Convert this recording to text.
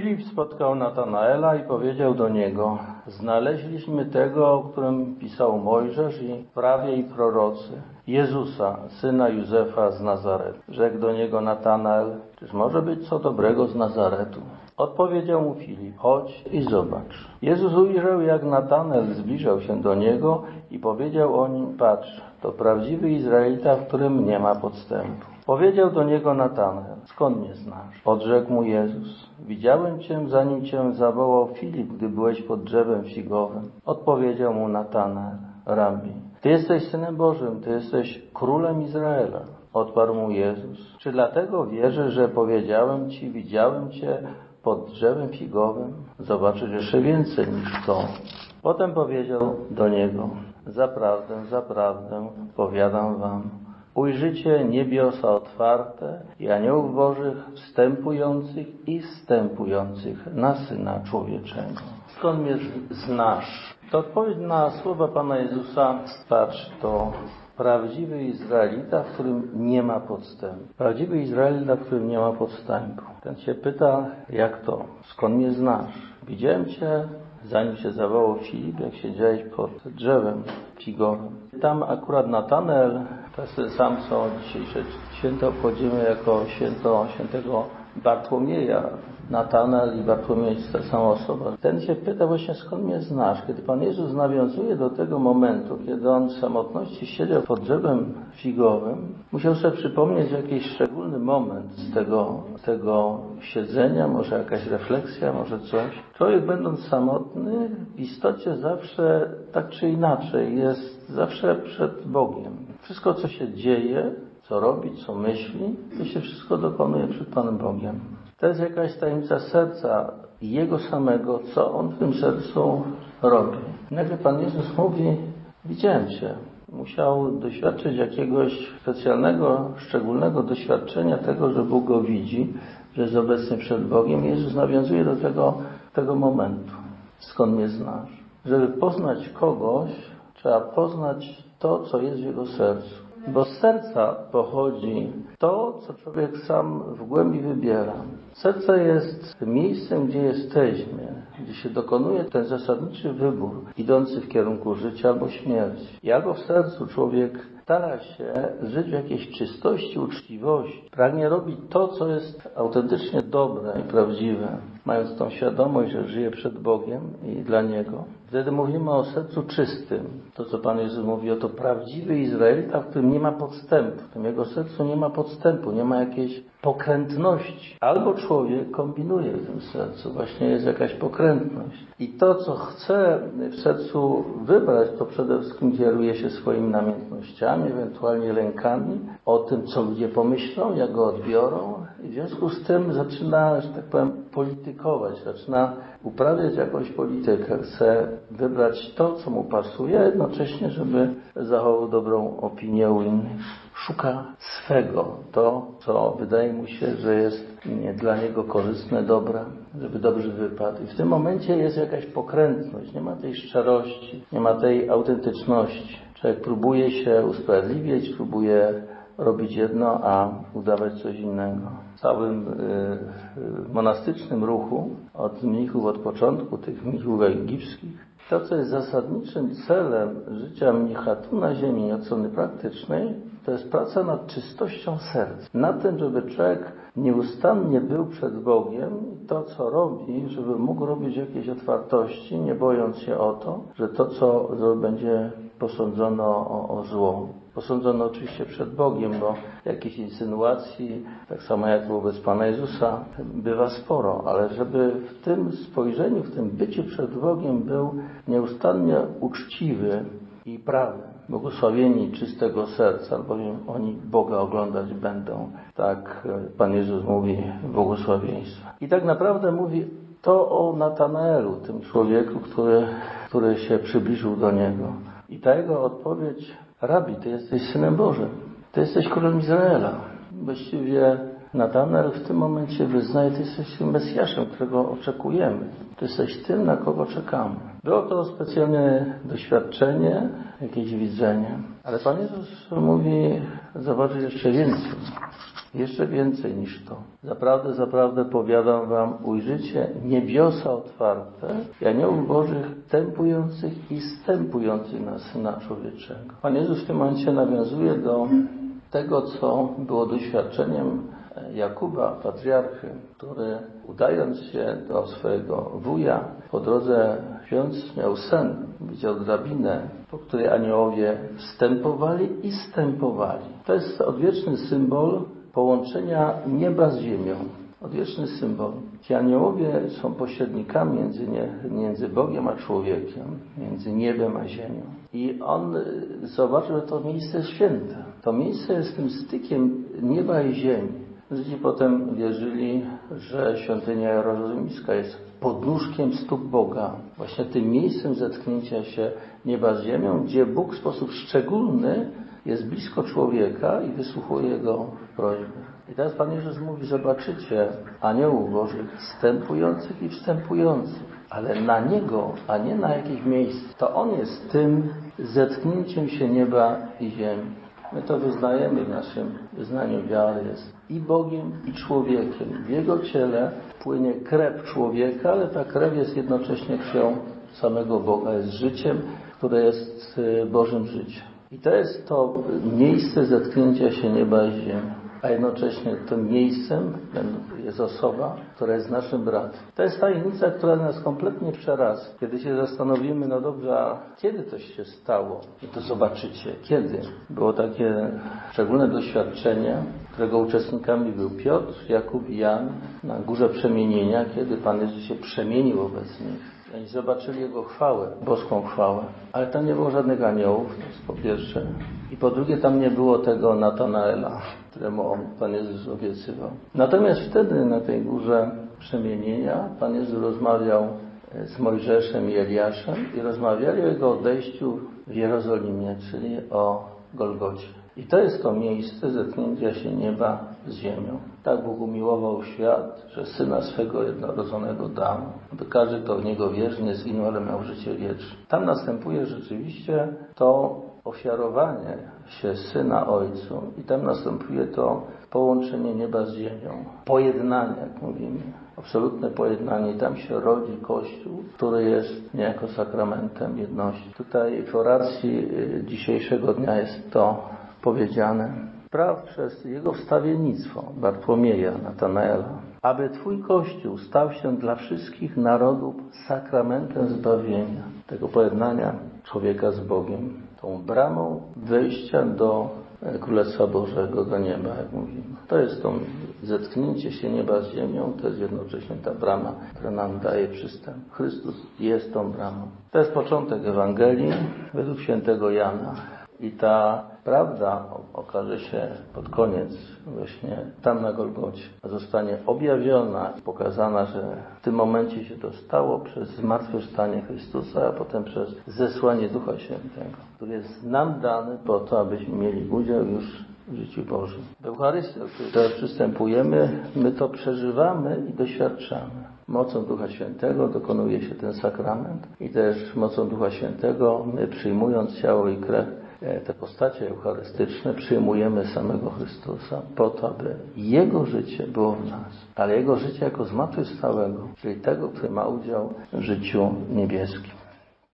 Filip spotkał Natanaela i powiedział do niego: Znaleźliśmy tego, o którym pisał Mojżesz i prawie i prorocy, Jezusa, syna Józefa z Nazaretu. Rzekł do niego Natanael: Czyż może być co dobrego z Nazaretu? Odpowiedział mu Filip: Chodź i zobacz. Jezus ujrzał, jak Natanael zbliżał się do niego i powiedział o nim: Patrz, to prawdziwy Izraelita, w którym nie ma podstępu. Powiedział do niego Natanael: Skąd mnie znasz? Odrzekł mu Jezus: Widziałem cię, zanim cię zawołał Filip, gdy byłeś pod drzewem figowym. Odpowiedział mu Natanael: Rabbi, ty jesteś synem Bożym, ty jesteś królem Izraela. Odparł mu Jezus: Czy dlatego wierzę, że powiedziałem ci, widziałem cię pod drzewem figowym? Zobaczysz jeszcze więcej niż to. Potem powiedział do niego: Zaprawdę, zaprawdę, powiadam wam, ujrzycie niebiosa otwarte i aniołów bożych wstępujących i wstępujących na Syna Człowieczego. Skąd mnie znasz? To odpowiedź na słowa Pana Jezusa, patrz, to prawdziwy Izraelita, w którym nie ma podstępu. Prawdziwy Izraelita, w którym nie ma podstępu. Ten się pyta, jak to? Skąd mnie znasz? Widziałem Cię zanim się zawołał Filip, jak siedziałeś pod drzewem figowym. Tam akurat Natanel, to sam są dzisiejsze święto obchodzimy jako święto świętego Bartłomieja. Natanel i Bartłomiej to ta sama osoba. Ten się pyta właśnie skąd mnie znasz. Kiedy Pan Jezus nawiązuje do tego momentu, kiedy on w samotności siedział pod drzewem figowym, musiał sobie przypomnieć jakiś szczególny moment z tego, tego siedzenia, może jakaś refleksja, może coś. Człowiek będąc samotny w istocie zawsze tak czy inaczej jest zawsze przed Bogiem. Wszystko co się dzieje, co robi, co myśli, to się wszystko dokonuje przed Panem Bogiem. To jest jakaś tajemnica serca Jego samego, co On w tym sercu robi. Nagle Pan Jezus mówi, widziałem Cię. Musiał doświadczyć jakiegoś specjalnego, szczególnego doświadczenia tego, że Bóg go widzi, że jest obecny przed Bogiem. Jezus nawiązuje do tego, tego momentu. Skąd mnie znasz? Żeby poznać kogoś, trzeba poznać to, co jest w jego sercu. Bo z serca pochodzi to, co człowiek sam w głębi wybiera. Serce jest miejscem, gdzie jesteśmy, gdzie się dokonuje ten zasadniczy wybór, idący w kierunku życia albo śmierci. I albo w sercu człowiek stara się żyć w jakiejś czystości, uczciwości. Pragnie robić to, co jest autentycznie dobre i prawdziwe, mając tą świadomość, że żyje przed Bogiem i dla Niego. Wtedy mówimy o sercu czystym. To, co Pan Jezus mówi, o to prawdziwy Izraelita, w którym nie ma podstępu. W tym jego sercu nie ma podstępu, nie ma jakiejś pokrętności. Albo człowiek kombinuje w tym sercu, właśnie jest jakaś pokrętność. I to, co chce w sercu wybrać, to przede wszystkim kieruje się swoimi namiętnościami, ewentualnie lękami o tym, co ludzie pomyślą, jak go odbiorą. W związku z tym zaczyna, że tak powiem, politykować, zaczyna uprawiać jakąś politykę. Chce wybrać to, co mu pasuje, jednocześnie, żeby zachował dobrą opinię u innych szuka swego, to, co wydaje mu się, że jest dla niego korzystne, dobre, żeby dobrze wypadł. I w tym momencie jest jakaś pokrętność, nie ma tej szczerości, nie ma tej autentyczności. Człowiek próbuje się usprawiedliwiać, próbuje robić jedno, a udawać coś innego. W całym y, y, monastycznym ruchu, od mnichów od początku, tych mnichów egipskich, to, co jest zasadniczym celem życia mnicha tu na ziemi, od strony praktycznej, to jest praca nad czystością serca. Na tym, żeby człowiek nieustannie był przed Bogiem i to, co robi, żeby mógł robić jakieś otwartości, nie bojąc się o to, że to, co będzie posądzono o, o zło. Posądzono oczywiście przed Bogiem, bo jakichś insynuacji, tak samo jak wobec Pana Jezusa, bywa sporo, ale żeby w tym spojrzeniu, w tym byciu przed Bogiem był nieustannie uczciwy i prawy. Błogosławieni czystego serca, albowiem oni Boga oglądać będą. Tak Pan Jezus mówi błogosławieństwa. I tak naprawdę mówi to o Natanaelu, tym człowieku, który, który się przybliżył do Niego. I ta jego odpowiedź, Rabi, Ty jesteś Synem Bożym, Ty jesteś Królem Izraela. Właściwie Natanael w tym momencie wyznaje, Ty jesteś tym Mesjaszem, którego oczekujemy. Ty jesteś tym, na kogo czekamy. Było to specjalne doświadczenie, jakieś widzenie. Ale Pan Jezus mówi, zobaczyć jeszcze więcej. Jeszcze więcej niż to. Zaprawdę, zaprawdę powiadam wam, ujrzycie niebiosa otwarte i aniołów bożych tępujących i stępujących na Syna Człowieczego. Pan Jezus w tym momencie nawiązuje do tego, co było doświadczeniem Jakuba, patriarchy, który udając się do swojego wuja, po drodze śpiąc miał sen, widział drabinę, po której aniołowie wstępowali i stępowali. To jest odwieczny symbol połączenia nieba z ziemią. Odwieczny symbol. Ci aniołowie są pośrednikami między, nie, między Bogiem a człowiekiem, między niebem a ziemią. I on zobaczył, że to miejsce jest święte. To miejsce jest tym stykiem nieba i ziemi. Żydzi potem wierzyli, że świątynia jerozolimska jest podnóżkiem stóp Boga, właśnie tym miejscem zetknięcia się nieba z ziemią, gdzie Bóg w sposób szczególny jest blisko człowieka i wysłuchuje jego prośby. I teraz Pan Jezus mówi, zobaczycie aniołów Bożych wstępujących i wstępujących, ale na Niego, a nie na jakieś miejsce. To On jest tym zetknięciem się nieba i ziemi. My to wyznajemy w naszym wyznaniu wiary. Jest i Bogiem, i człowiekiem. W Jego ciele płynie krew człowieka, ale ta krew jest jednocześnie krwią samego Boga, jest życiem, które jest Bożym życiem. I to jest to miejsce zetknięcia się nieba i ziemi. A jednocześnie tym miejscem jest osoba, która jest naszym bratem. To jest tajemnica, która nas kompletnie przeraza. Kiedy się zastanowimy, no dobrze, a kiedy to się stało? I to zobaczycie. Kiedy? Było takie szczególne doświadczenie, którego uczestnikami był Piotr, Jakub i Jan na górze przemienienia, kiedy Pan Jezus się przemienił wobec nich. Oni zobaczyli Jego chwałę, boską chwałę. Ale tam nie było żadnych aniołów, to jest po pierwsze. I po drugie, tam nie było tego Natanaela, któremu on, Pan Jezus obiecywał. Natomiast wtedy na tej górze przemienienia Pan Jezus rozmawiał z Mojżeszem i Eliaszem i rozmawiali o Jego odejściu w Jerozolimie, czyli o Golgocie. I to jest to miejsce zetknięcia się nieba z ziemią. Tak Bóg umiłował świat, że Syna swego jednorodzonego dał, aby każdy, kto w Niego wierzy, nie zginął, ale miał życie wieczne. Tam następuje rzeczywiście to ofiarowanie się Syna Ojcu i tam następuje to połączenie nieba z ziemią. Pojednanie, jak mówimy. Absolutne pojednanie. I tam się rodzi Kościół, który jest niejako sakramentem jedności. Tutaj w oracji dzisiejszego dnia jest to powiedziane. Praw przez jego wstawiennictwo Bartłomieja, Natanaela, aby Twój Kościół stał się dla wszystkich narodów sakramentem zbawienia, tego pojednania człowieka z Bogiem, tą bramą wejścia do Królestwa Bożego, do nieba, jak mówimy. To jest to zetknięcie się nieba z ziemią, to jest jednocześnie ta brama, która nam daje przystęp. Chrystus jest tą bramą. To jest początek Ewangelii według świętego Jana. I ta prawda okaże się pod koniec właśnie tam na Golgocie. Zostanie objawiona, pokazana, że w tym momencie się to stało przez zmartwychwstanie Chrystusa, a potem przez zesłanie Ducha Świętego, który jest nam dany po to, abyśmy mieli udział już w życiu Bożym. W Eucharystii, do której teraz przystępujemy, my to przeżywamy i doświadczamy. Mocą Ducha Świętego dokonuje się ten sakrament i też mocą Ducha Świętego my przyjmując ciało i krew te postacie eucharystyczne przyjmujemy samego Chrystusa po to, aby Jego życie było w nas, ale Jego życie jako zmartwychwstałego, czyli tego, który ma udział w życiu niebieskim.